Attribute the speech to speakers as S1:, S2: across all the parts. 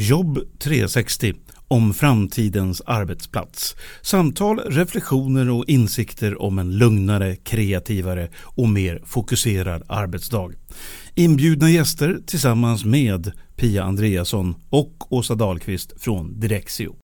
S1: Jobb 360 om framtidens arbetsplats. Samtal, reflektioner och insikter om en lugnare, kreativare och mer fokuserad arbetsdag. Inbjudna gäster tillsammans med Pia Andreasson och Åsa Dahlqvist från Direxio.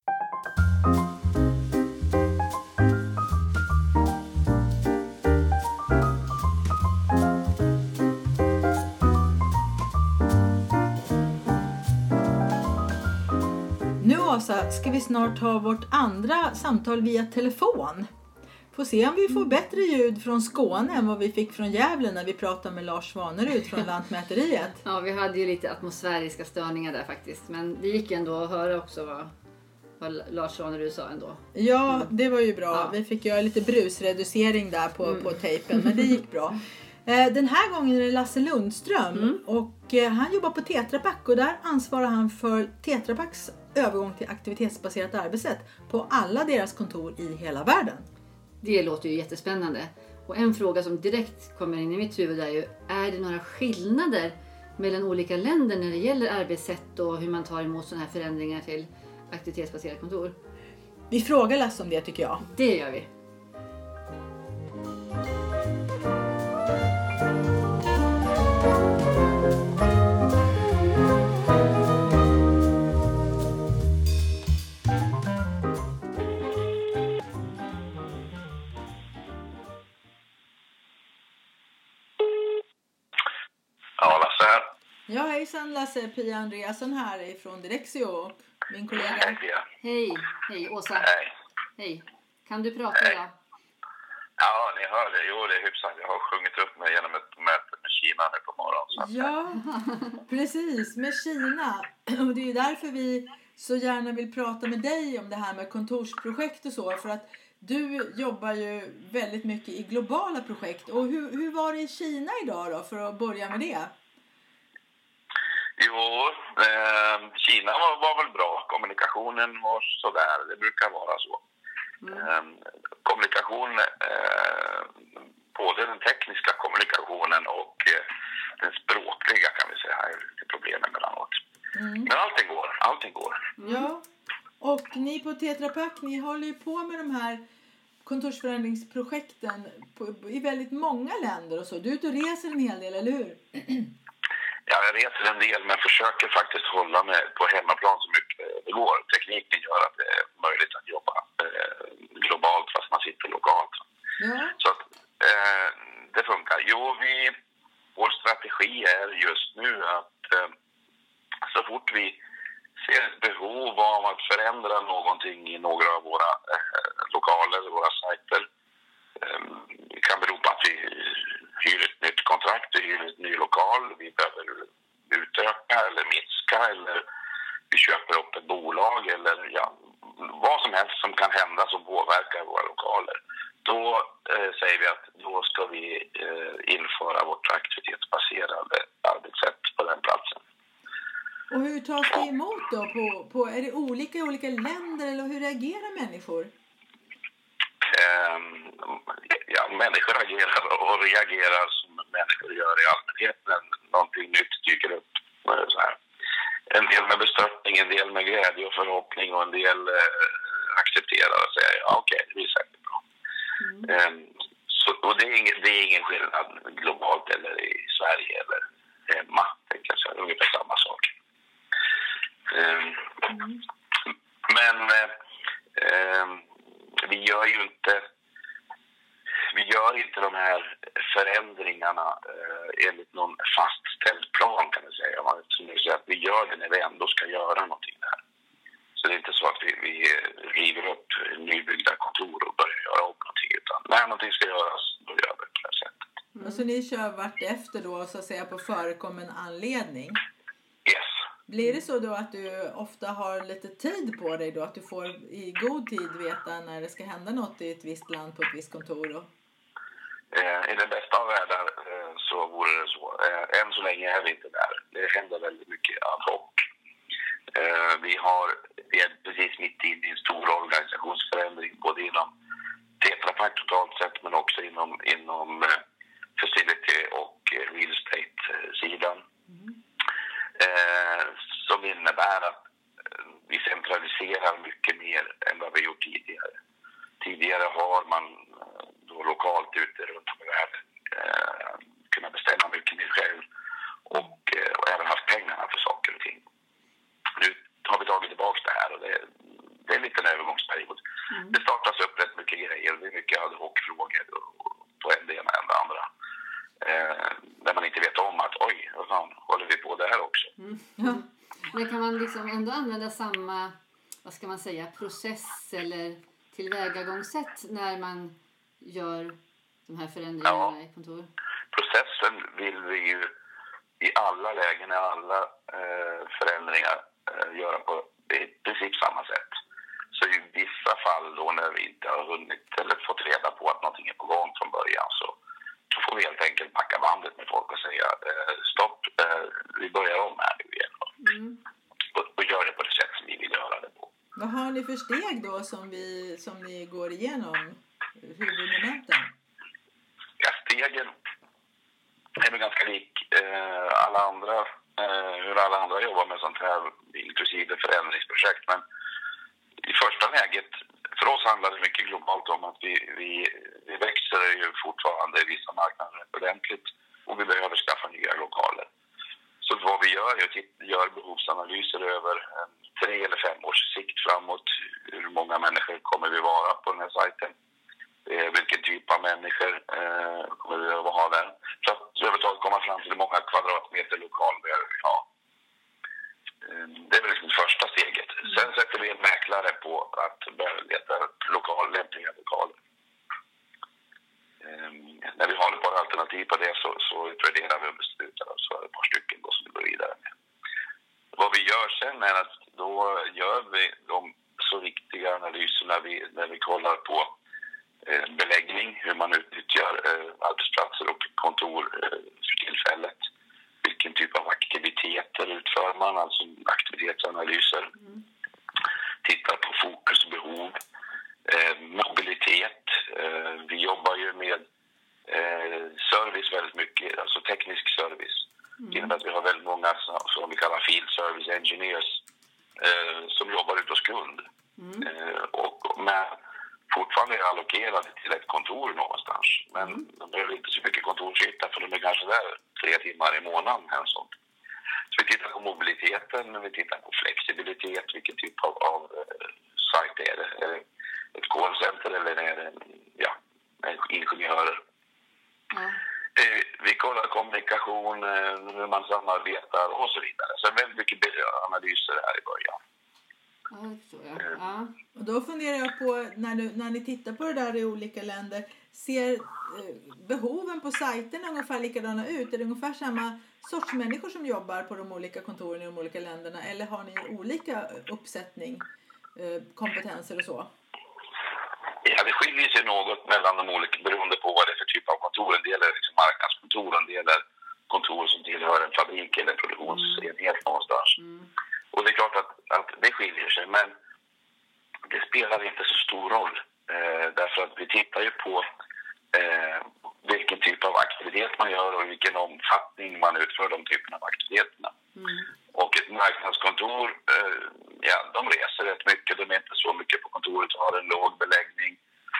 S2: Åsa, ska vi snart ha vårt andra samtal via telefon. Får se om vi får bättre ljud från Skåne än vad vi fick från Gävle när vi pratade med Lars Svanerud från Lantmäteriet.
S3: Ja, vi hade ju lite atmosfäriska störningar där faktiskt. Men det gick ändå att höra också vad, vad Lars Svanerud sa ändå.
S2: Ja, det var ju bra.
S3: Ja.
S2: Vi fick göra lite brusreducering där på, på tejpen, men det gick bra. Eh, Den här gången är det Lasse Lundström och eh, han jobbar på Tetra Pak och där ansvarar han för Tetra Paks övergång till aktivitetsbaserat arbetssätt på alla deras kontor i hela världen.
S3: Det låter ju jättespännande. Och en fråga som direkt kommer in i mitt huvud är ju, är det några skillnader mellan olika länder när det gäller arbetssätt och hur man tar emot sådana här förändringar till aktivitetsbaserat kontor?
S2: Vi frågar Lasse om det tycker jag.
S3: Det gör vi.
S2: Hejsan Lasse, Pia Andreasson här ifrån Direxio och min kollega.
S4: Hej Pia.
S3: Hej, hej Åsa.
S4: Hej.
S3: Hej. Kan du prata idag?
S4: Ja, ni hör det. Jo, det är hyfsat. Jag har sjungit upp mig genom ett möte med Kina nu på morgonen.
S2: Ja, precis, med Kina. Och det är ju därför vi så gärna vill prata med dig om det här med kontorsprojekt och så. För att du jobbar ju väldigt mycket i globala projekt. Och hur, hur var det i Kina idag då, för att börja med det?
S4: Jo, eh, Kina var, var väl bra. Kommunikationen var sådär. Det brukar vara så. Eh, kommunikation, eh, både den tekniska kommunikationen och eh, den språkliga kan vi säga, är lite problem emellanåt. Men allting går, allting går.
S2: Ja, och ni på Tetra Pak, ni håller ju på med de här kontorsförändringsprojekten på, i väldigt många länder och så. Du är ute och reser en hel del, eller hur?
S4: Ja, jag reser en del men försöker faktiskt hålla mig på hemmaplan så mycket det går. Tekniken gör att det är möjligt att jobba eh, globalt fast man sitter lokalt.
S2: Ja.
S4: Så att, eh, det funkar. Jo, vi, vår strategi är just nu att eh, så fort vi ser ett behov av att förändra någonting i några av våra eh, lokaler, våra sajter. Eh, kan bero på att vi hyr ett nytt kontrakt, vi hyr en ny lokal, vi behöver utöka eller minska eller vi köper upp ett bolag eller ja, vad som helst som kan hända som påverkar våra lokaler. Då eh, säger vi att då ska vi eh, införa vårt aktivitetsbaserade arbetssätt på den platsen.
S2: Och hur tas det emot då? På, på, är det olika i olika länder eller hur reagerar människor?
S4: Ehm, ja, människor agerar och reagerar som människor gör i allmänhet när någonting nytt dyker upp. Så här. En del med bestörtning, en del med glädje och förhoppning och en del eh, accepterar och säger ja, okej, det blir säkert bra. Ehm, så, och det är, ingen, det är ingen skillnad globalt eller i Sverige eller hemma. tänker jag säga. Det är ungefär samma sak. Ehm, Men eh, ehm, vi gör ju inte vi gör inte de här förändringarna eh, enligt någon fastställd plan kan man säga. Man, som jag säger, att vi gör det när vi ändå ska göra någonting där. Så det är inte så att vi, vi eh, river upp nybyggda kontor och börjar göra om någonting. Utan när någonting ska göras, då gör vi det på det här sättet.
S2: Och så ni kör vart efter då så att säga på förekommen anledning.
S4: Yes.
S2: Blir det så då att du ofta har lite tid på dig då? Att du får i god tid veta när det ska hända något i ett visst land på ett visst kontor då?
S4: Eh, I den bästa av världar eh, så vore det så. Eh, än så länge är vi inte där. Det händer väldigt mycket ad hoc. Eh, vi, har, vi är precis mitt inne i en stor organisationsförändring både inom Tetra Pak totalt sett men också inom, inom eh, facility och eh, real estate-sidan. Eh, eh, som innebär att eh, vi centraliserar mycket mer än vad vi gjort tidigare. Tidigare har man eh, då lokalt ute runt om i världen eh, kunnat bestämma mycket mer själv och, eh, och även haft pengarna för saker och ting. Nu har vi tagit tillbaka det här och det, det är en liten övergångsperiod. Mm. Det startas upp rätt mycket grejer. Det är mycket ad hoc-frågor på en det ena än det andra. Eh, där man inte vet om att oj, vad fan håller vi på där också? Mm. Ja.
S3: Men kan man liksom ändå använda samma, vad ska man säga, process eller tillvägagångssätt när man gör de här förändringarna ja. i kontor?
S4: Processen vill vi ju i alla lägen, i alla eh, förändringar eh, göra på i princip samma sätt. Så i vissa fall då när vi inte har hunnit eller fått reda på att någonting är på gång från början så, så får vi helt enkelt packa bandet med folk och säga eh, stopp, eh, vi börjar om här nu igen. Mm. Och, och gör det på det sätt som vi vill göra det på.
S2: Vad har ni för steg då som, vi, som ni går igenom? Huvudmomenten?
S4: Ja, stegen är väl ganska lik eh, alla andra, eh, hur alla andra jobbar med sånt här, inklusive förändringsprojekt. Men i första läget, för oss handlar det mycket globalt om att vi, vi, vi växer ju fortfarande i vissa marknader ordentligt och vi behöver skaffa nya lokaler. Så vad vi gör är att göra behovsanalyser över en tre eller fem års sikt framåt. Hur många människor kommer vi vara på den här sajten? Eh, vilken typ av människor eh, kommer vi att ha där? För att överhuvudtaget komma fram till hur många kvadratmeter lokal behöver vi ha. Eh, det är väl liksom första steget. Sen sätter vi en mäklare på att börja leta lokal, lämpliga lokaler. Eh, när vi har ett par alternativ på det så, utvärderar vi och beslutar oss för ett par stycken då, som vi går vidare med. Vad vi gör sen är att då gör vi de så viktiga analyserna vi, när vi kollar på eh, beläggning, hur man utnyttjar eh, arbetsplatser och kontor eh, för tillfället. Vilken typ av aktiviteter utför man, alltså aktivitetsanalyser. Mm. Tittar på fokus och behov. Eh, mobilitet. Eh, vi jobbar ju med eh, service väldigt mycket, alltså teknisk service. Mm. Det innebär att vi har väldigt många som vi kallar field service engineers eh, som jobbar ute hos kund. Mm. Eh, och med, fortfarande är allokerade till ett kontor någonstans. Men mm. de behöver inte så mycket kontorsyta för de är kanske där tre timmar i månaden. Eller sånt. Så vi tittar på mobiliteten, vi tittar på flexibilitet, vilken typ av, av uh, sajt är det? Är det ett callcenter eller är det ja, ingenjörer? Mm. Vi kollar kommunikation, eh, hur man samarbetar och så vidare. Så väldigt mycket analyser här i början.
S2: Ja, det jag. Ja. Och då funderar jag på, när, du, när ni tittar på det där i olika länder, ser eh, behoven på sajterna ungefär likadana ut? Är det ungefär samma sorts människor som jobbar på de olika kontoren i de olika länderna? Eller har ni olika uppsättning, kompetenser och så?
S4: Ja, det skiljer sig något mellan de olika beroende på vad det är för typ av kontor. En del är liksom marknadskontor, en del är kontor som tillhör en fabrik eller en produktionsenhet någonstans. Mm. Och det är klart att, att det skiljer sig, men det spelar inte så stor roll. Eh, därför att vi tittar ju på eh, vilken typ av aktivitet man gör och vilken omfattning man utför de typerna av aktiviteterna. Mm. Och ett marknadskontor, eh, ja, de reser rätt mycket. De är inte så mycket på kontoret och har en låg beläggning.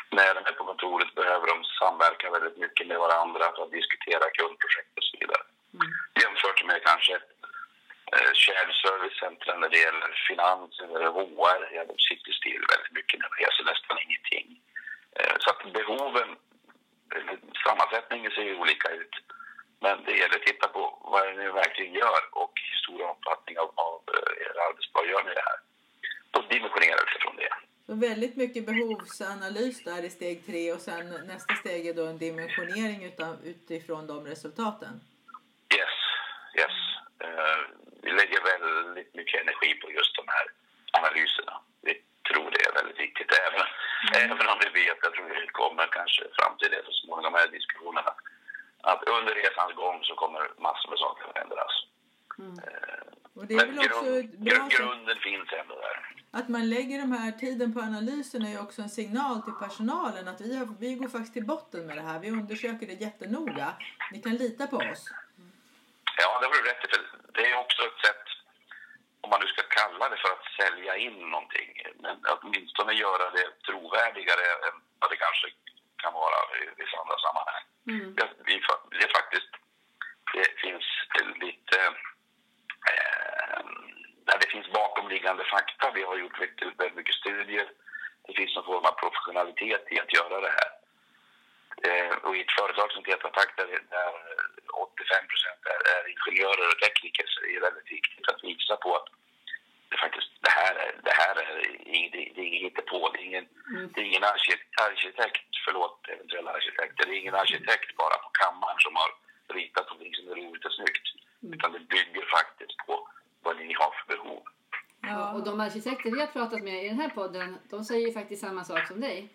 S4: När de är på kontoret behöver de samverka väldigt mycket med varandra för att diskutera kundprojekt och så vidare. Mm. Jämfört med kanske eh, Eh, shared service-centren när det gäller finans eller HR, ja, de sitter still väldigt mycket, de reser alltså, nästan ingenting. Eh, så att behoven, sammansättningen ser ju olika ut. Men det gäller att titta på vad ni verkligen gör och hur stor omfattning av, av eh, er arbetsdag gör ni det här. Och dimensionera utifrån det.
S2: Så väldigt mycket behovsanalys där i steg tre och sen nästa steg är då en dimensionering utan, utifrån de resultaten?
S4: Yes, yes. Uh, vi lägger väldigt mycket energi på just de här analyserna. Vi tror det är väldigt viktigt, även, mm. även om vi vet, jag tror vi kommer kanske fram till det så småningom, de här diskussionerna, att under resans gång så kommer massor med saker att ändras. Mm. Och det är Men väl också grund, grunden finns ändå där.
S2: Att man lägger de här tiden på analysen är ju också en signal till personalen att vi, har, vi går faktiskt till botten med det här. Vi undersöker det jättenoga. Ni kan lita på oss.
S4: Ja, det har du rätt i. Det är också ett sätt om man nu ska kalla det för att sälja in någonting, men åtminstone göra det trovärdigare än vad det kanske kan vara i vissa andra sammanhang.
S3: Mm.
S4: Det, det är faktiskt, det finns lite, eh, det finns bakomliggande fakta. Vi har gjort väldigt, väldigt mycket studier. Det finns någon form av professionalitet i att göra det här. Eh, och i ett företag som Pak där, där 85 procent är, är ingenjörer och tekniker så är det väldigt viktigt att visa på att det faktiskt, det här är, det här är, det, det är inget hittepå. Det är ingen,
S3: Mm.
S4: det är ingen arkitekt, arkitekt, förlåt eventuella arkitekter, det är ingen arkitekt bara på kammaren som har ritat någonting som är roligt och snyggt. Utan det bygger faktiskt på vad ni har för behov.
S2: Ja.
S3: Och de arkitekter vi har pratat med i den här podden, de säger ju faktiskt samma sak som dig.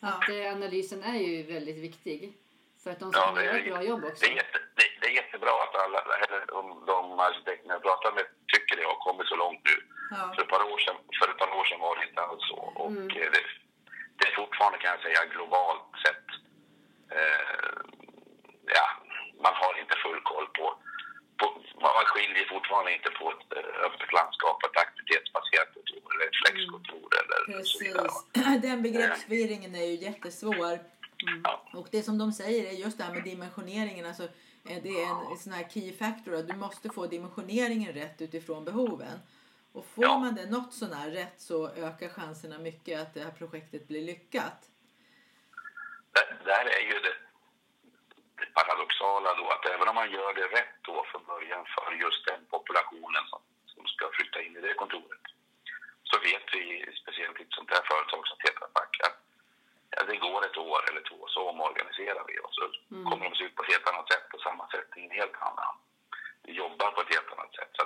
S2: Ja.
S3: Att eh, analysen är ju väldigt viktig. För att de ska
S4: Ja,
S3: göra
S4: är-
S3: ett bra jobb också.
S4: Det är, jätte, det, det är jättebra att alla, eller de arkitekterna jag pratar med tycker det har kommit så långt nu.
S2: Ja.
S4: För ett par år sedan, för ett par år sedan var det inte alls så. Och
S3: Mm.
S4: eh, det, det är fortfarande kan jag säga globalt sett. Eh, ja, man har inte full koll på, på man skiljer fortfarande inte på ett eh, öppet landskap, ett aktivitetsbaserat kontor eller ett flexkontor eller så vidare.
S2: Precis. Den begreppsförvirringen är ju jättesvår.
S4: Ja.
S2: Och det som de säger är just det här med dimensioneringen. Alltså, eh, det är en sån här key factor. Att du måste få dimensioneringen rätt utifrån behoven. Och får man det något sånär rätt så ökar chanserna mycket att det här projektet blir lyckat.
S4: Där, där är ju det, det paradoxala då att även om man gör det rätt då från början för just den populationen som, som ska flytta in i det kontoret så vet vi, speciellt i ett sånt här företag som Tetra Pak, att ja, det går ett år eller två så omorganiserar vi och så kommer de se ut på ett helt annat sätt och sammansättningen helt annan. Vi jobbar på ett helt annat sätt. Så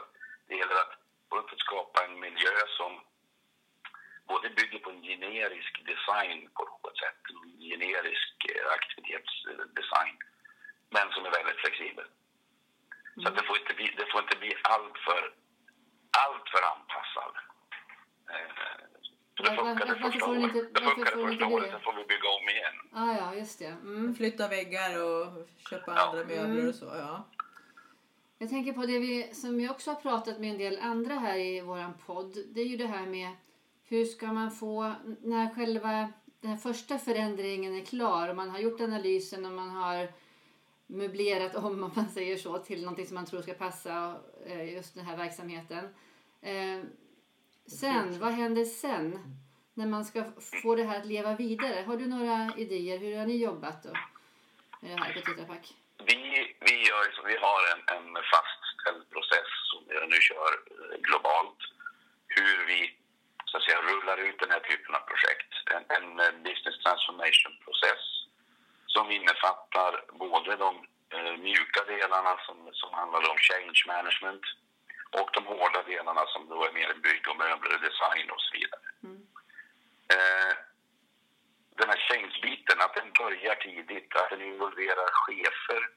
S4: det gäller att sätt skapa en miljö som både bygger på en generisk design på något sätt, en generisk eh, aktivitetsdesign, men som är väldigt flexibel. Så att det får inte bli, det får inte bli allt för, allt för anpassad. Eh, för det
S3: varför- varför
S4: första året,
S3: inte-
S4: det
S3: inte
S4: första året, sen får vi bygga om igen.
S3: Ah, ja, just det. Mm.
S2: Flytta väggar och köpa
S4: Ja.
S2: andra möbler och så. Ja.
S3: Jag tänker på det vi, som jag också har pratat med en del andra här i våran podd. Det är ju det här med hur ska man få, när själva den första förändringen är klar och man har gjort analysen och man har möblerat om, om man säger så, till någonting som man tror ska passa eh, just den här verksamheten. Sen, vad händer sen? När man ska få det här att leva vidare. Har du några idéer? Hur har ni jobbat då? Med det här på Tetra Pak?
S4: Vi, vi, gör, så vi har en, en fastställd process som vi nu kör eh, globalt. Hur vi så att säga, rullar ut den här typen av projekt. En, en eh, business transformation-process som innefattar både de eh, mjuka delarna som, som handlar om change management och de hårda delarna som då är mer bygg och möbler, design och så vidare. Eh, den här change-biten, att den börjar tidigt, att den involverar chefer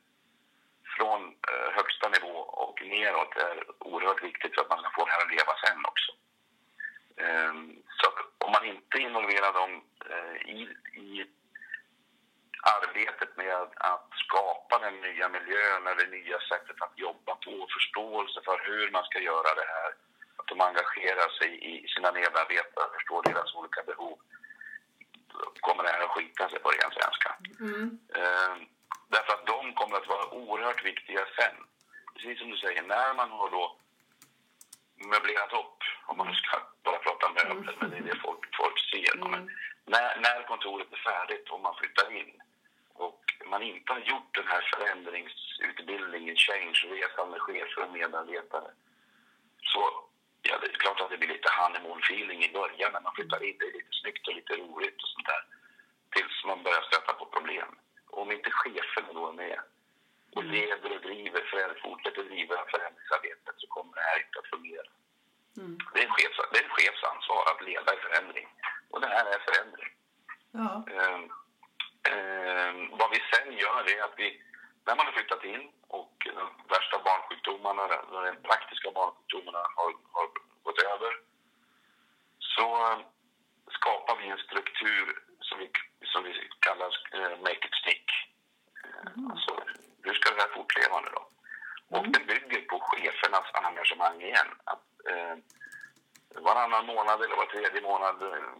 S4: från eh, högsta nivå och neråt är oerhört viktigt för att man ska få det här att leva sen också. Eh, så om man inte involverar dem eh, i, i arbetet med att, skapa den nya miljön eller det nya sättet att jobba på, förståelse för hur man ska göra det här, att de engagerar sig i sina medarbetare, förstår deras olika behov, då kommer det här att skita sig på ren svenska.
S3: Mm.
S4: Eh, därför att de kommer att vara oerhört viktiga sen. Precis som du säger, när man har då möblerat upp, om man nu ska bara prata möbler, men det är det folk, folk ser.
S3: Mm.
S4: Men när, när kontoret är färdigt och man flyttar in och man inte har gjort den här förändringsutbildningen, change-resan med chefer och medarbetare, så ja, det är klart att det blir lite honeymoon-feeling i början när man flyttar in. Det är lite snyggt och lite roligt och sånt där. Tills man börjar stöta på problem. Och om inte cheferna då är med och leder och driver, fortsätter driva förändringsarbetet så kommer det här inte att fungera.
S3: Mm.
S4: Det, är en chefs, det är en chefs ansvar att leda en förändring. Och det här är förändring.
S2: Ja.
S4: Ehm, ehm, vad vi sen gör är att vi, när man har flyttat in och de värsta barnsjukdomarna, de rent praktiska barnsjukdomarna har, har gått över, så eh, skapar vi en struktur som vi, som vi kallar eh, Make it stick. Eh, Alltså, hur ska det här fortleva nu då? Och det bygger på chefernas engagemang igen. Att eh, varannan månad eller var tredje månad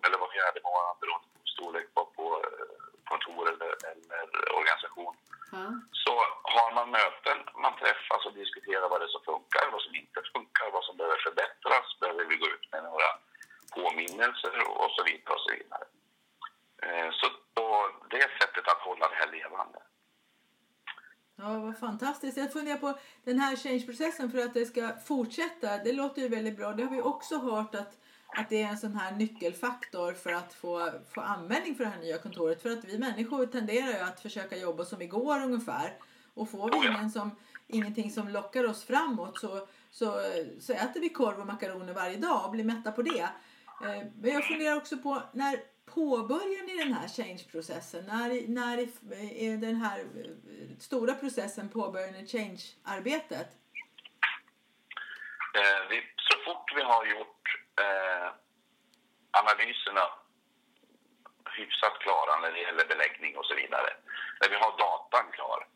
S4: eller var fjärde månad beroende på storlek på, på eh, kontor eller, eller organisation.
S3: Ja.
S4: Så har man möten, man träffas och diskuterar vad det är som funkar, vad som inte funkar, vad som behöver förbättras, behöver vi gå ut med några påminnelser och så vidare. Och så vidare. Eh, Så på det sättet att hålla det här levande.
S2: Ja, vad fantastiskt. Jag funderar på den här change-processen för att det ska fortsätta. Det låter ju väldigt bra. Det har vi också hört att, att det är en sån här nyckelfaktor för att få, få användning för det här nya kontoret. För att vi människor tenderar ju att försöka jobba som igår ungefär. Och får vi ingen som, ingenting som lockar oss framåt så, så, så äter vi korv och makaroner varje dag och blir mätta på det. Eh, men jag funderar också på när påbörjar ni den här change-processen? När, när är- den här eh, stora processen påbörjar ni change-arbetet?
S4: Eh, vi, så fort vi har gjort eh, analyserna hyfsat klara när det gäller beläggning och så vidare, när vi har datan klar,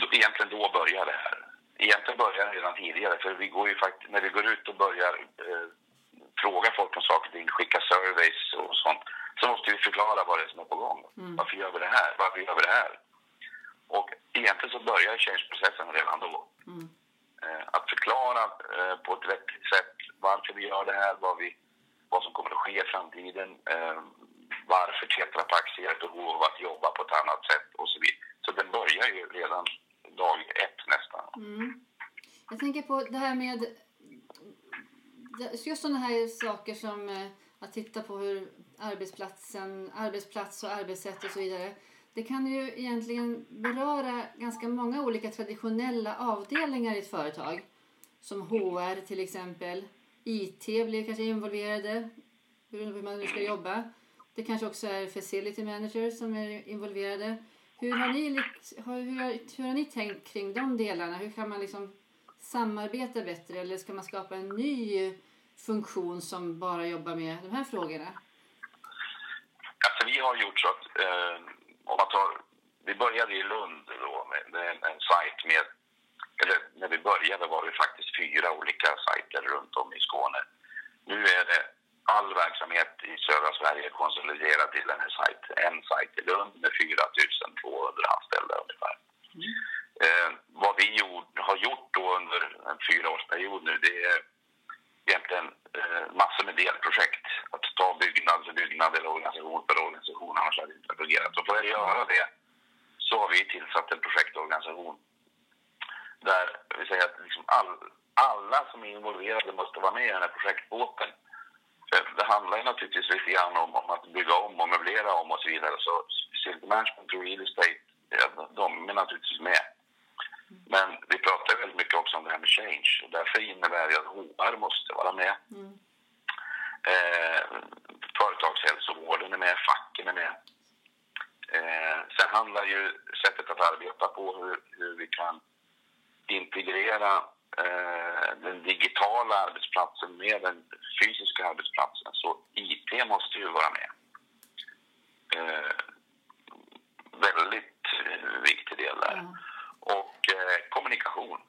S4: då, egentligen då börjar det här. Egentligen börjar det redan tidigare, för vi går ju faktiskt, när vi går ut och börjar eh, fråga folk om saker och ting, skicka surveys och sånt, så måste vi förklara vad det är som är på gång. Varför gör vi det här? Varför gör vi det här? Och egentligen så börjar change-processen redan då. Eh, att förklara eh, på ett vettigt sätt varför vi gör det här, vad, vi, vad som kommer att ske i framtiden, eh, varför Tetra Pak ser ett behov av att jobba på ett annat sätt och så vidare. Så den börjar ju redan dag ett nästan.
S3: Jag tänker på det här med just sådana här saker som eh, att titta på hur arbetsplatsen, arbetsplats och arbetssätt och så vidare. Det kan ju egentligen beröra ganska många olika traditionella avdelningar i ett företag. Som HR till exempel. IT blir kanske involverade, hur man nu ska jobba. Det kanske också är facility managers som är involverade. Hur har ni, hur, har- hur har ni tänkt kring de delarna? Hur kan man liksom samarbeta bättre eller ska man skapa en ny funktion som bara jobbar med de här frågorna?
S4: Alltså vi har gjort så att eh, om man tar, vi började i Lund då med, med en, en sajt med, eller när vi började var det faktiskt fyra olika sajter runt om i Skåne. Nu är det all verksamhet i södra Sverige konsoliderad till här sajt, en sajt i Lund med 4 200 anställda ungefär. Eh, vad vi gjort, har gjort då under en fyraårsperiod nu, det är egentligen eh, massor med delprojekt. Att ta byggnad för byggnad eller organisation för organisation, annars hade det inte fungerat. Och för att göra det så har vi tillsatt en projektorganisation där vi säger att liksom all, alla som är involverade måste vara med i den här projektbåten. Det handlar ju naturligtvis lite grann om, om att bygga om och möblera om och så vidare. Så facility management och real estate, de är naturligtvis med. Men vi pratar väldigt mycket också om det här med change och därför innebär det att HR måste vara med. Eh, företagshälsovården är med, facken är med. Eh, sen handlar ju sättet att arbeta på hur, hur vi kan integrera eh, den digitala arbetsplatsen med den fysiska arbetsplatsen. Så IT måste ju vara med. Eh, väldigt eh, viktig del där.
S3: Ja.
S4: Och eh, kommunikation.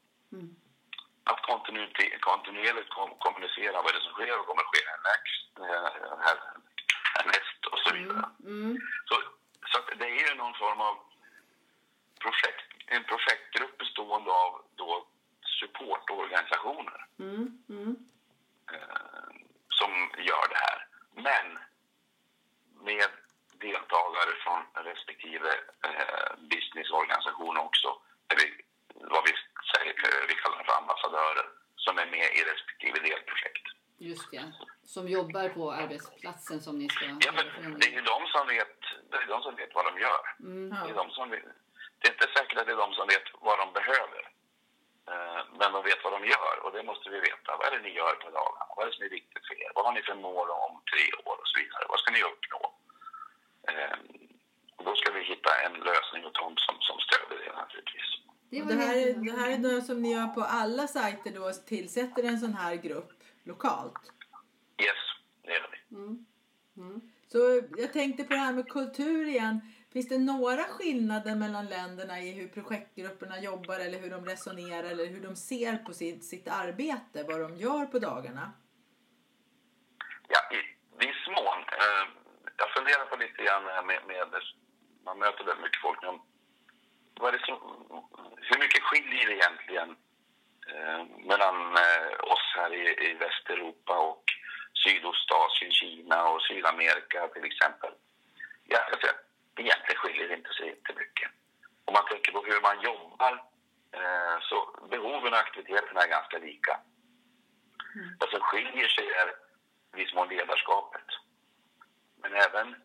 S4: Att kontinuerligt, kontinuerligt kom, kommunicera vad det är som sker och kommer att ske härnäst, eh, här, härnäst och så vidare.
S3: Mm.
S4: Så, så att det är ju någon form av projekt, en projektgrupp bestående av då supportorganisationer
S3: Mm. Mm.
S4: eh, som gör det här. Men med deltagare från respektive eh, businessorganisation också. Vi, vad vi, säger, vi kallar för ambassadörer som är med i respektive delprojekt.
S3: Just det. Som jobbar på arbetsplatsen som ni ska
S4: Ja, men det är ju de som vet, det är de som vet vad de gör. Det, är de som vet, det är inte säkert att det är de som vet vad de behöver. Eh, Men de vet vad de gör och det måste vi veta. Vad är det ni gör på dagarna? Vad är det som är viktigt för er? Vad har ni för mål om tre år och så vidare? Vad ska ni uppnå? Eh, Och då ska vi hitta en lösning åt dem som, som stöder det naturligtvis.
S3: Det
S2: här, är, det här är då som ni gör på alla sajter då, tillsätter en sån här grupp lokalt.
S4: Yes, det gör vi.
S2: Så jag tänkte på det här med kultur igen. Finns det några skillnader mellan länderna i hur projektgrupperna jobbar eller hur de resonerar eller hur de ser på sitt, sitt arbete, vad de gör på dagarna?
S4: Ja, i viss mån. Eh, jag funderar på lite grann med, med man möter väldigt mycket folk. Men vad är det som, hur mycket skiljer det egentligen eh, mellan eh, oss här i, i Västeuropa och Sydostasien, Kina och Sydamerika till exempel? Ja, alltså, egentligen skiljer det inte sig inte mycket. Om man tänker på hur man jobbar eh, så behoven och aktiviteterna är ganska lika. Mm. Vad som skiljer sig är i viss mån ledarskapet. Men även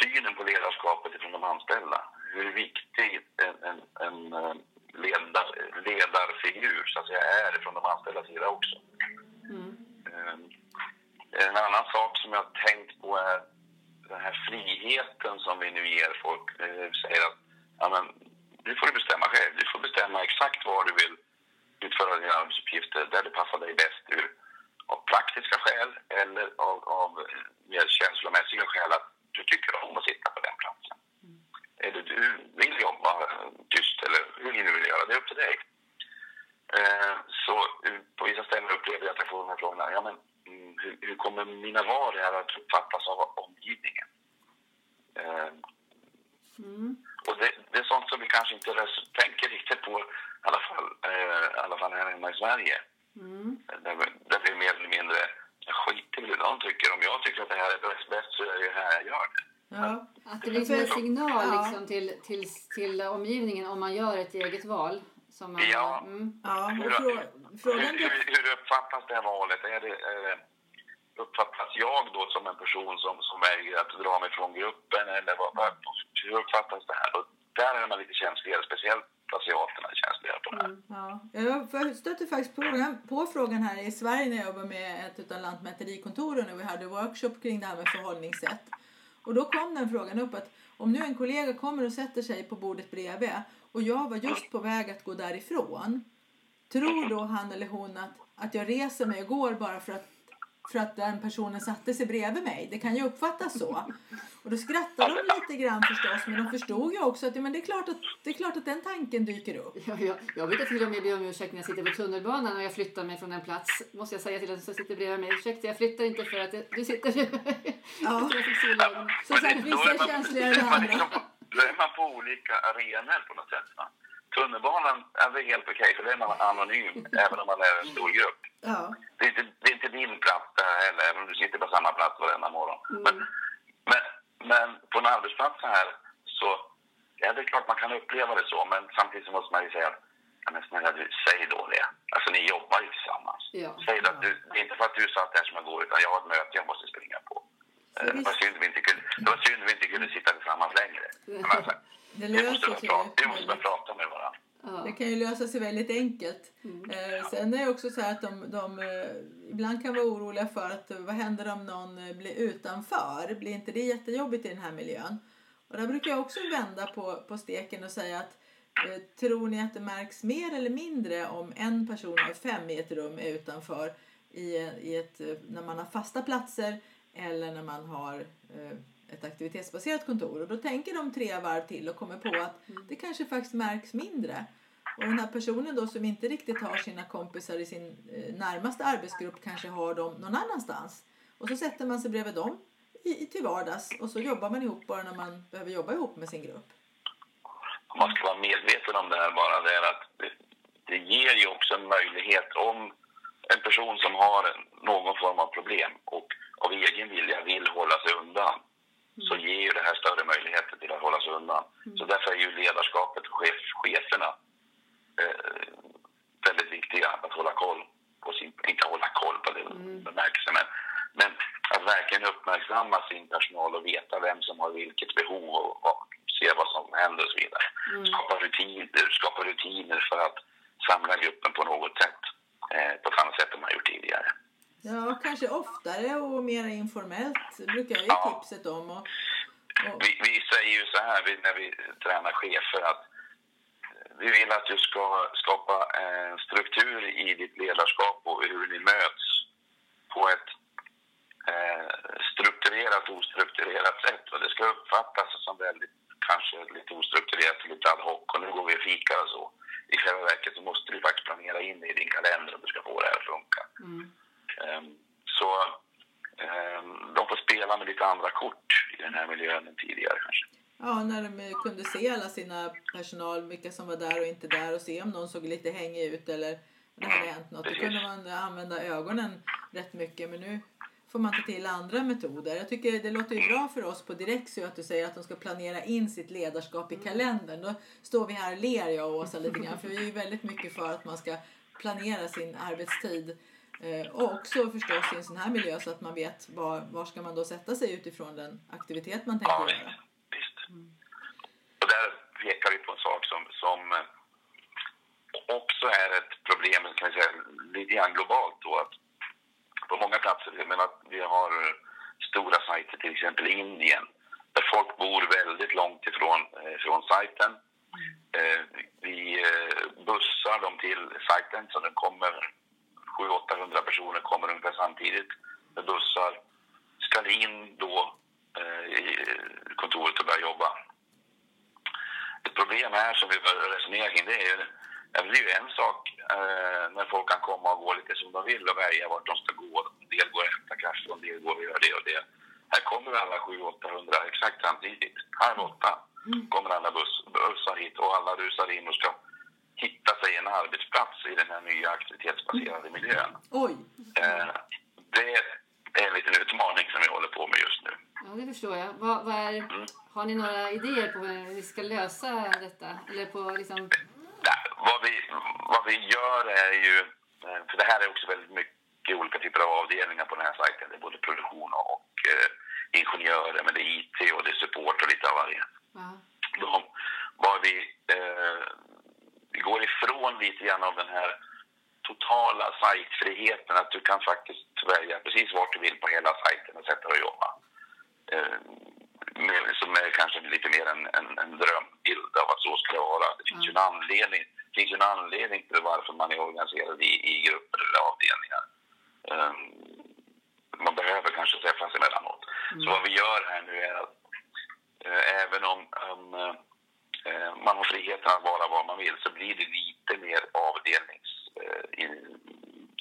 S4: synen på ledarskapet från de anställda. Hur viktig en, en, en eh, ledar, ledarfigur så att säga, är från de anställdas sida också. Mm. En annan sak som jag har tänkt på är den här friheten som vi nu ger folk. Vi säger att ja, men, du får bestämma själv. Du får bestämma exakt var du vill utföra dina arbetsuppgifter där det passar dig bäst ur av praktiska skäl eller av, av mer känslomässiga skäl att du tycker om att sitta på den platsen. Mm. Eller du vill jobba tyst eller hur ni nu vill göra, det är upp till dig. Eh, så på vissa ställen upplever jag att jag får de här frågorna. Ja, men, mm, hur, hur kommer mina val här att uppfattas av omgivningen? Eh, mm. Och det, det, är sånt som vi kanske inte tänker riktigt på, i alla fall, eh, i alla fall här hemma i Sverige. Mm. Där, där vi mer eller mindre skiter i hur de tycker. Om jag tycker att det här är bäst, bäst så är det här jag gör det.
S3: Ja. Att det blir som en signal ja. liksom, till, till, till omgivningen om man gör ett eget val. Som man,
S4: ja. Mm. ja hur, hur, hur, uppfattas det här valet? Är det, är det, uppfattas jag då som en person som, som väljer att dra mig från gruppen? Eller vad, hur uppfattas det här? Och där är man lite känsligare, speciellt asiaterna är känsliga på det här. Mm,
S2: ja. Jag stötte faktiskt på, på frågan här i Sverige när jag jobbade med ett av lantmäterikontoren och vi hade workshop kring det här med förhållningssätt. Och då kom den frågan upp att om nu en kollega kommer och sätter sig på bordet bredvid och jag var just på väg att gå därifrån. Tror då han eller hon att, att jag reser mig och går bara för att för att den personen satte sig bredvid mig. Det kan ju uppfattas så. Och då skrattade de lite grann förstås, men de förstod ju också att men det, är klart att det är klart att den tanken dyker upp.
S3: Ja, ja. Jag brukar till och med be om ursäkt när jag sitter på tunnelbanan och jag flyttar mig från en plats. Måste jag säga till den som sitter bredvid mig, ursäkta jag flyttar inte för att du sitter bredvid mig. Ja.
S2: Så sagt, vissa är känsligare än andra. Liksom
S4: då är man på olika arenor på något sätt. Va? Tunnelbanan är helt okej, okay, för då är man anonym, även om man är en stor grupp. Ja. Det, är inte, det är inte din plats där heller, även om du sitter på samma plats varenda morgon. Mm. Men, men, men på en arbetsplats här så, ja det är klart man kan uppleva det så, men samtidigt så måste man ju säga att Ja, men snälla du, säg då det. Alltså ni jobbar ju tillsammans. Ja. Säg då att du, det är inte för att du satt där som jag går, utan jag har ett möte jag måste springa på. Eh, det var synd vi inte kunde, det var synd vi inte kunde sitta tillsammans längre. Alltså, det löser sig. Vi måste börja prata.
S2: Det kan ju lösa sig väldigt enkelt. Mm. Eh, sen är det också så att de, de eh, ibland kan vara oroliga för att vad händer om någon eh, blir utanför? Blir inte det jättejobbigt i den här miljön? Och där brukar jag också vända på, på steken och säga att eh, tror ni att det märks mer eller mindre om en person av fem i ett rum är utanför i, i ett, eh, när man har fasta platser eller när man har eh, ett aktivitetsbaserat kontor. Och då tänker de tre varv till och kommer på att mm. det kanske faktiskt märks mindre. Och den här personen då som inte riktigt har sina kompisar i sin eh, närmaste arbetsgrupp kanske har dem någon annanstans. Och så sätter man sig bredvid dem i, till vardags och så jobbar man ihop bara när man behöver jobba ihop med sin grupp.
S4: Man ska vara medveten om det här bara, det är att det, det ger ju också en möjlighet om en person som har någon form av problem och av egen vilja vill hålla sig undan mm. så ger ju det här större möjligheter till att hålla sig undan. Mm. Så därför är ju ledarskapet och chef, cheferna eh, väldigt viktiga att hålla koll på sin, inte hålla koll på det mm. bemärkelsen, men, men att verkligen uppmärksamma sin personal och veta vem som har vilket behov och, och se vad som händer och så vidare. Mm. Skapa, rutiner, skapa rutiner för att samla gruppen på något sätt eh, på ett annat sätt än man gjort tidigare.
S2: Ja, kanske oftare och mer informellt brukar jag ge ja. tipset om. Och,
S4: och... Vi, vi, säger ju så här när vi tränar chefer att vi vill att du ska skapa en struktur i ditt ledarskap och hur ni möts på ett eh, strukturerat och ostrukturerat sätt. Och det ska uppfattas som väldigt kanske lite ostrukturerat, lite ad hoc och nu går vi och fikar och så. I själva verket så måste du faktiskt planera in i din kalender om du ska få det här att funka.
S3: Mm.
S4: Ehm, så ehm, de får spela med lite andra kort i den här miljön än.
S2: Ja, när de kunde se alla sina personal, vilka som var där och inte där och se om någon såg lite hängig ut eller det hade hänt något. Då kunde man använda ögonen rätt mycket men nu får man ta till andra metoder. Jag tycker det låter ju bra för oss på Direxio att du säger att de ska planera in sitt ledarskap i kalendern. Då står vi här och ler jag och Åsa lite grann för vi är ju väldigt mycket för att man ska planera sin arbetstid eh, och också förstås i en sån här miljö så att man vet var, var ska man då sätta sig utifrån den aktivitet man tänker göra.
S4: Mm. Och där pekar vi på en sak som, som eh, också är ett problem, kan vi säga, lite grann globalt då. Att på många platser, jag menar, vi har eh, stora sajter, till exempel Indien, där folk bor väldigt långt ifrån eh, från sajten. Eh, vi eh, bussar dem till sajten, så den kommer 700-800 personer kommer ungefär samtidigt med bussar. Ska in då i kontoret och börja jobba. Ett problem här som vi bör resonera kring det är ju det är ju en sak eh, när folk kan komma och gå lite som de vill och välja vart de ska gå. En del går och hämtar kaffe och en del går och gör det och det. Här kommer alla 700-800 exakt samtidigt. Halv åtta kommer alla buss, bussar hit och alla rusar in och ska hitta sig en arbetsplats i den här nya aktivitetsbaserade miljön.
S2: Oj!
S4: Eh, det är en liten utmaning som vi håller på med just nu.
S3: Ja, det förstår jag. Vad, vad är, har ni några idéer på hur vi ska lösa detta? Eller på liksom...
S4: Nej, vad, vi, vad vi gör är ju, eh, för det här är också väldigt mycket olika typer av avdelningar på den här sajten. Det är både produktion och eh, ingenjörer, men det är IT och det är support och lite av varje.
S3: Ja.
S4: De, vad vi, eh, vi går ifrån lite grann av den här totala sajtfriheten, att du kan faktiskt välja precis vart du vill på hela sajten och sätta dig och jobba. Eh, med, som är kanske lite mer en, en, en drömbild av att så ska det vara. Det finns ju en anledning, det finns en anledning till varför man är organiserad i, i grupper eller avdelningar. Eh, man behöver kanske träffas emellanåt. Så vad vi gör här nu är att eh, även om, eh, eh, man har friheten att vara var man vill så blir det lite mer avdelnings eh, in-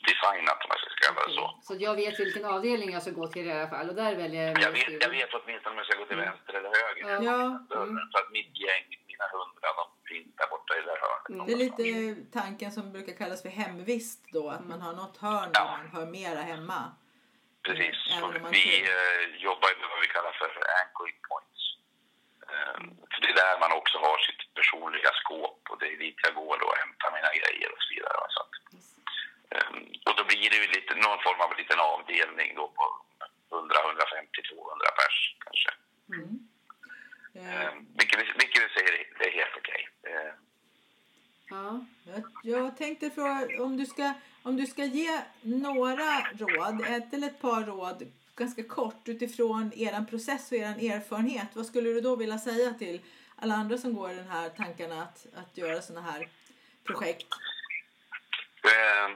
S4: designat om jag ska kalla det så.
S3: Så jag vet vilken avdelning jag ska gå till i alla fall och där väljer jag
S4: Jag vet, jag vet åtminstone om jag ska gå till vänster eller höger.
S3: Ja.
S2: Ja,
S4: Dörren, Så att mitt gäng, mina hundra, de finns där borta i det
S2: är lite tanken som brukar kallas för hemvist då, att man har något hörn där man hör mera hemma.
S4: Precis. Vi eh, jobbar med vad vi kallar för anchoring points. Eh, för det är där man också har sitt personliga skåp och det är dit jag går då och hämtar mina grejer och så vidare. Så att, eh, och då blir det ju lite, någon form av liten avdelning då på 100, 150, 200 pers kanske.
S2: Eh,
S4: Eh, vilket, vi- vilket vi säger det är helt okej. Eh,
S3: Ja.
S2: Jag, tänkte fråga om du, ska, om du ska ge några råd, ett eller ett par råd, ganska kort utifrån er process och er erfarenhet. Vad skulle du då vilja säga till alla andra som går i den här tankarna att, att göra sådana här projekt?
S4: Eh,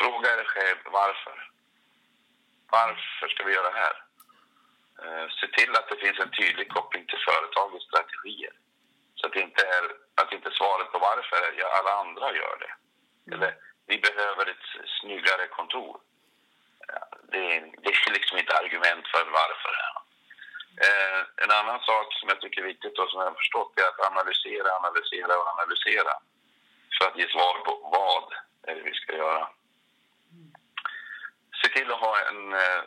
S4: fråga dig själv varför. Varför ska vi göra det här? Eh, se till att det finns en tydlig koppling till företagets strategier. Så att det inte är att inte svaret på varför är ja, alla andra gör det. Eller vi behöver ett snyggare kontor. Det, är, det är liksom inte argument för varför. Eh, en annan sak som jag tycker är viktigt och som jag har förstått är att analysera, analysera och analysera för att ge svar på vad är det vi ska göra. Se till att ha en eh,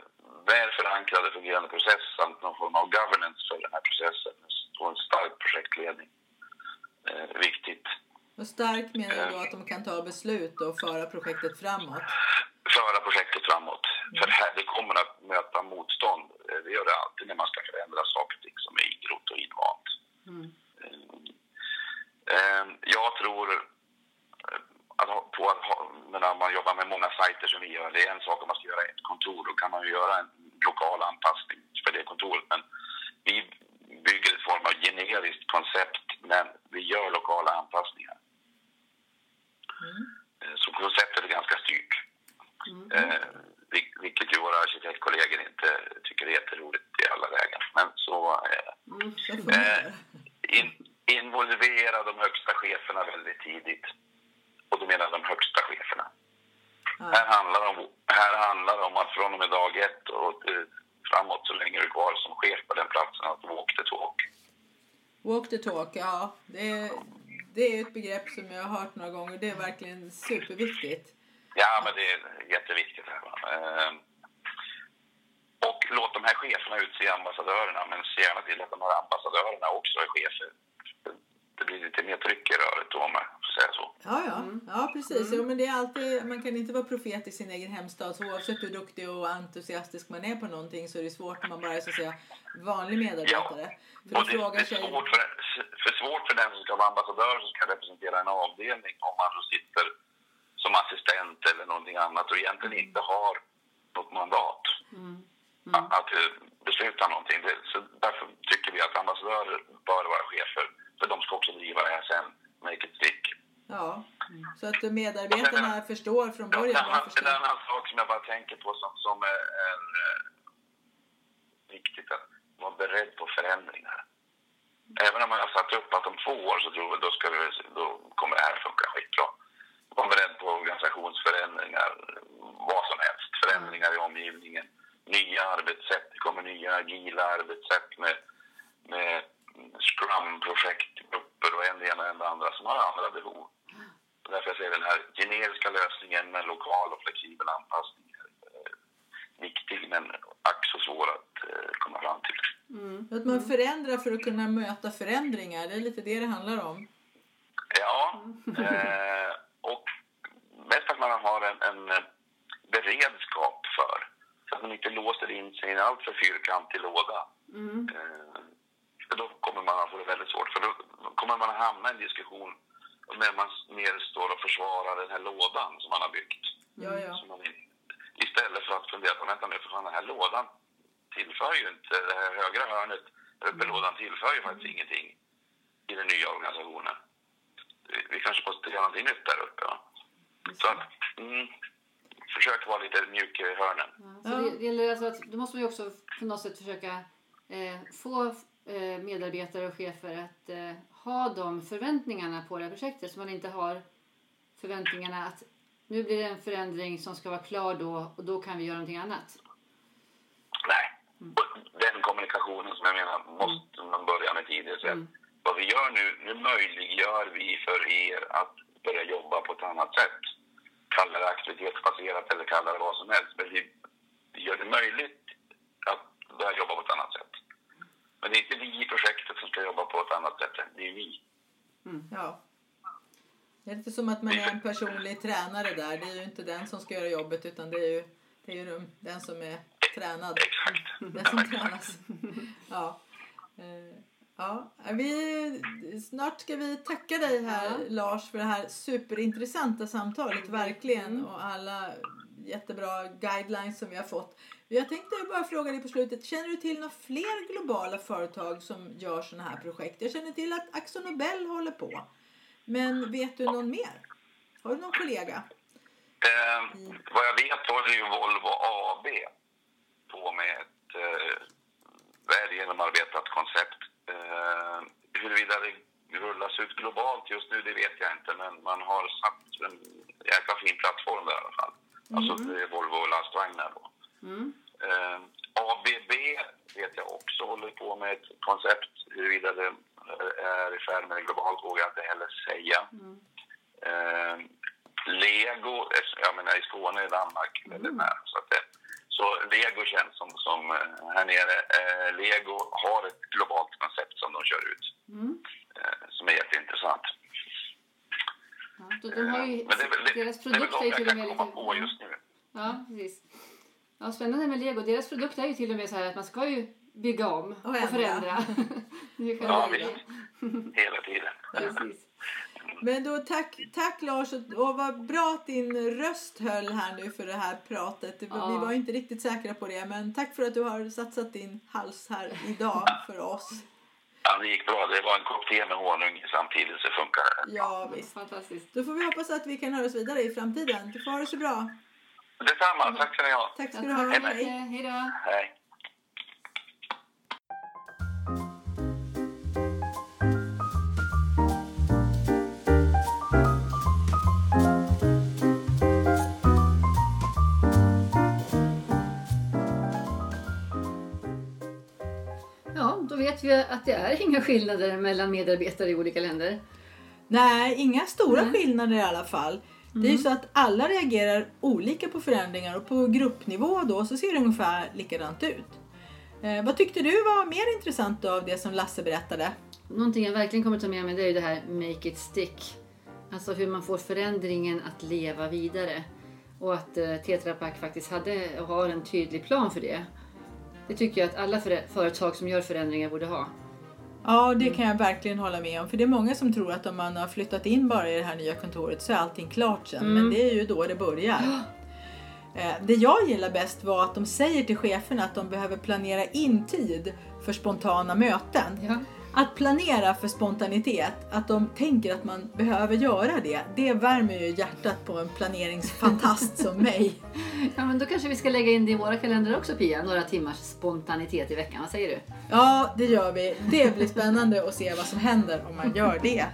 S4: väl förankrad och fungerande process samt någon form av governance för den här processen och en stark projektledning. Eh, viktigt.
S2: Och stark menar jag då att de kan ta beslut och föra projektet framåt.
S4: Föra projektet framåt. För här, det kommer att möta motstånd. Eh, Det gör det alltid när man ska förändra saker och ting som är ingrott och invant. Eh, Jag tror eh, att på att när man jobbar med många sajter som vi gör, det är en sak om man ska göra ett kontor, då kan man ju göra en lokal anpassning för det kontoret. Men vi bygger ett form av generiskt koncept, men vi gör lokala anpassningar. Eh, Så konceptet är ganska styrt. Eh, vil- vilket ju våra arkitektkollegor inte tycker är jätteroligt i alla lägen. Men så, eh,
S2: fungerar.
S4: in, involvera de högsta cheferna väldigt tidigt. Och då menar jag de högsta cheferna. Här, handlar om, här handlar det om att från och med dag ett och eh, framåt så länge du är kvar chef på den platsen att walk the talk.
S2: Walk the talk, ja. Det är, det är ett begrepp som jag har hört några gånger. Det är verkligen superviktigt.
S4: Ja, men det är jätteviktigt. Här? Ehm, och låt de här cheferna utse ambassadörerna, men se gärna till att de här ambassadörerna också är chefer. Det blir lite mer tryck i röret då, får säga så.
S2: Ja, ja. ja precis. Jo, men det är alltid, man kan inte vara profet i sin egen hemstad. Så oavsett hur duktig och entusiastisk man är på någonting så är det svårt när man bara är så att säga vanlig medarbetare. För
S4: Och det,
S2: frågar
S4: det är
S2: sig...
S4: svårt för, för svårt för den som ska vara ambassadör som ska representera en avdelning om man då sitter som assistent eller någonting annat och egentligen inte har något mandat att, att eh, besluta någonting. Det, så därför tycker vi att ambassadörer bör vara chefer för de ska också driva det här sen, make it stick.
S2: Ja, så att medarbetarna förstår från början
S4: en,
S2: varför
S4: annan,
S2: ska...
S4: en annan sak som jag bara tänker på som, som är, är eh, viktigt att vara beredd på förändringar. Även om man har satt upp att om två år så tror vi, då, ska vi, då kommer det här funka skitbra. Var beredd på organisationsförändringar, vad som helst. Förändringar i omgivningen, nya arbetssätt. Det kommer nya agila arbetssätt med, med Scrum-projektgrupper och en det ena och en det andra som har andra behov. Därför jag säger den här generiska lösningen med lokal och flexibel anpassning är eh, viktig men ack så svår att eh, komma fram till.
S2: Att man förändrar för att kunna möta förändringar. Det är lite det det handlar om.
S4: Ja, eh, och mest att man har en, en beredskap för. Så att man inte låser in sig i en alltför fyrkantig låda. Eh, för då kommer man att få det väldigt svårt. För då kommer man att hamna i en diskussion när man mer står och försvarar den här lådan som man har byggt.
S2: Ja, ja.
S4: Som man, istället för att fundera på, vänta nu, för fan den här lådan tillför ju inte, det här högra hörnet uppe i lådan tillför ju faktiskt ingenting i den nya organisationen. Vi- Vi kanske måste göra någonting nytt där uppe. Va? Så att, mm, försök vara lite mjuk i hörnen.
S3: Ja, så det, det gäller alltså att, då måste man ju också på något sätt försöka eh, få eh, medarbetare och chefer att eh, ha de förväntningarna på det här projektet så man inte har förväntningarna att nu blir det en förändring som ska vara klar då och då kan vi göra någonting annat.
S4: Nej, Och den kommunikationen som jag menar måste man börja med tidigt. Att Vad vi gör nu, nu möjliggör vi för er att börja jobba på ett annat sätt. Kalla det aktivitetsbaserat eller kalla det vad som helst. Men vi gör det möjligt att börja jobba på ett annat sätt. Men det är inte vi i projektet som ska jobba på ett annat sätt, det är ni.
S2: Ja. Det är lite som att man är en personlig tränare där. Det är ju inte den som ska göra jobbet utan det är ju, det är ju den- som är tränad.
S4: Exakt.
S2: Den som tränas. Ja. Eh, Ja, vi, snart ska vi tacka dig här
S3: Ja.
S2: Lars för det här superintressanta samtalet verkligen och alla jättebra guidelines som vi har fått. Jag tänkte bara fråga dig på slutet, känner du till några fler globala företag som gör sådana här projekt? Jag känner till att Axo Nobel håller på. Men vet du någon mer? Har du någon kollega?
S4: Eh, vad jag vet håller ju Volvo AB på med ett eh, väl genomarbetat koncept. Eh, huruvida det rullas ut globalt just nu, det vet jag inte. Men man har satt en jäkla fin plattform där i alla fall. Alltså det är Volvo lastvagnar då. Eh, ABB vet jag också håller på med ett koncept. Huruvida det eh, är i färd med globalt vågar jag inte heller säga. Eh, Lego, eh, jag menar i Skåne i Danmark väldigt nära. Så, att det, så Lego känns som, som eh, här nere. Eh, Lego har ett globalt koncept som de kör ut. Eh, som är jätteintressant.
S3: Ja, de, har ju,
S4: Eh, Men det det,
S3: deras
S4: det är
S3: till och
S4: kan
S3: med lite...
S4: på just nu.
S3: Ja, precis. Ja, spännande med Lego. Deras produkt är ju till och med så här att man ska ju bygga om och,
S2: ändra.
S3: förändra.
S4: Ja, visst. Hela tiden.
S3: Precis.
S2: Men då tack, tack Lars och, och vad bra att din röst höll här nu för det här pratet.
S3: Ja.
S2: Vi var inte riktigt säkra på det men tack för att du har satsat din hals här idag för oss.
S4: Ja, det gick bra. Det var en kopp te med honung samtidigt så funkar det.
S2: Ja visst.
S3: Fantastiskt.
S2: Då får vi hoppas att vi kan höras vidare i framtiden. Du får ha det så bra.
S4: Detsamma. Tack ska ni ha.
S2: Tack ska du ha. Hej.
S3: Hej då.
S4: Hej.
S3: Då vet vi att det är inga skillnader mellan medarbetare i olika länder.
S2: Nej, inga stora
S3: Nej.
S2: skillnader i alla fall. Det är ju så att alla reagerar olika på förändringar och på gruppnivå då så ser det ungefär likadant ut. Eh, vad tyckte du var mer intressant av det som Lasse berättade?
S3: Någonting jag verkligen kommer ta med mig det är ju det här make it stick. Alltså hur man får förändringen att leva vidare. Och att eh, Tetra Pak faktiskt hade och har en tydlig plan för det. Det tycker jag att alla företag som gör förändringar borde ha.
S2: Ja, det kan jag verkligen hålla med om. För det är många som tror att om man har flyttat in bara i det här nya kontoret så är allting klart sen. Men det är ju då det börjar. Eh, Det jag gillar bäst var att de säger till cheferna att de behöver planera in tid för spontana möten.
S3: Ja.
S2: Att planera för spontanitet, att de tänker att man behöver göra det, det värmer ju hjärtat på en planeringsfantast som mig.
S3: ja, men då kanske vi ska lägga in det i våra kalendrar också Pia. Några timmars spontanitet i veckan. Vad säger du?
S2: Ja, det gör vi. Det blir spännande att se vad som händer om man gör det.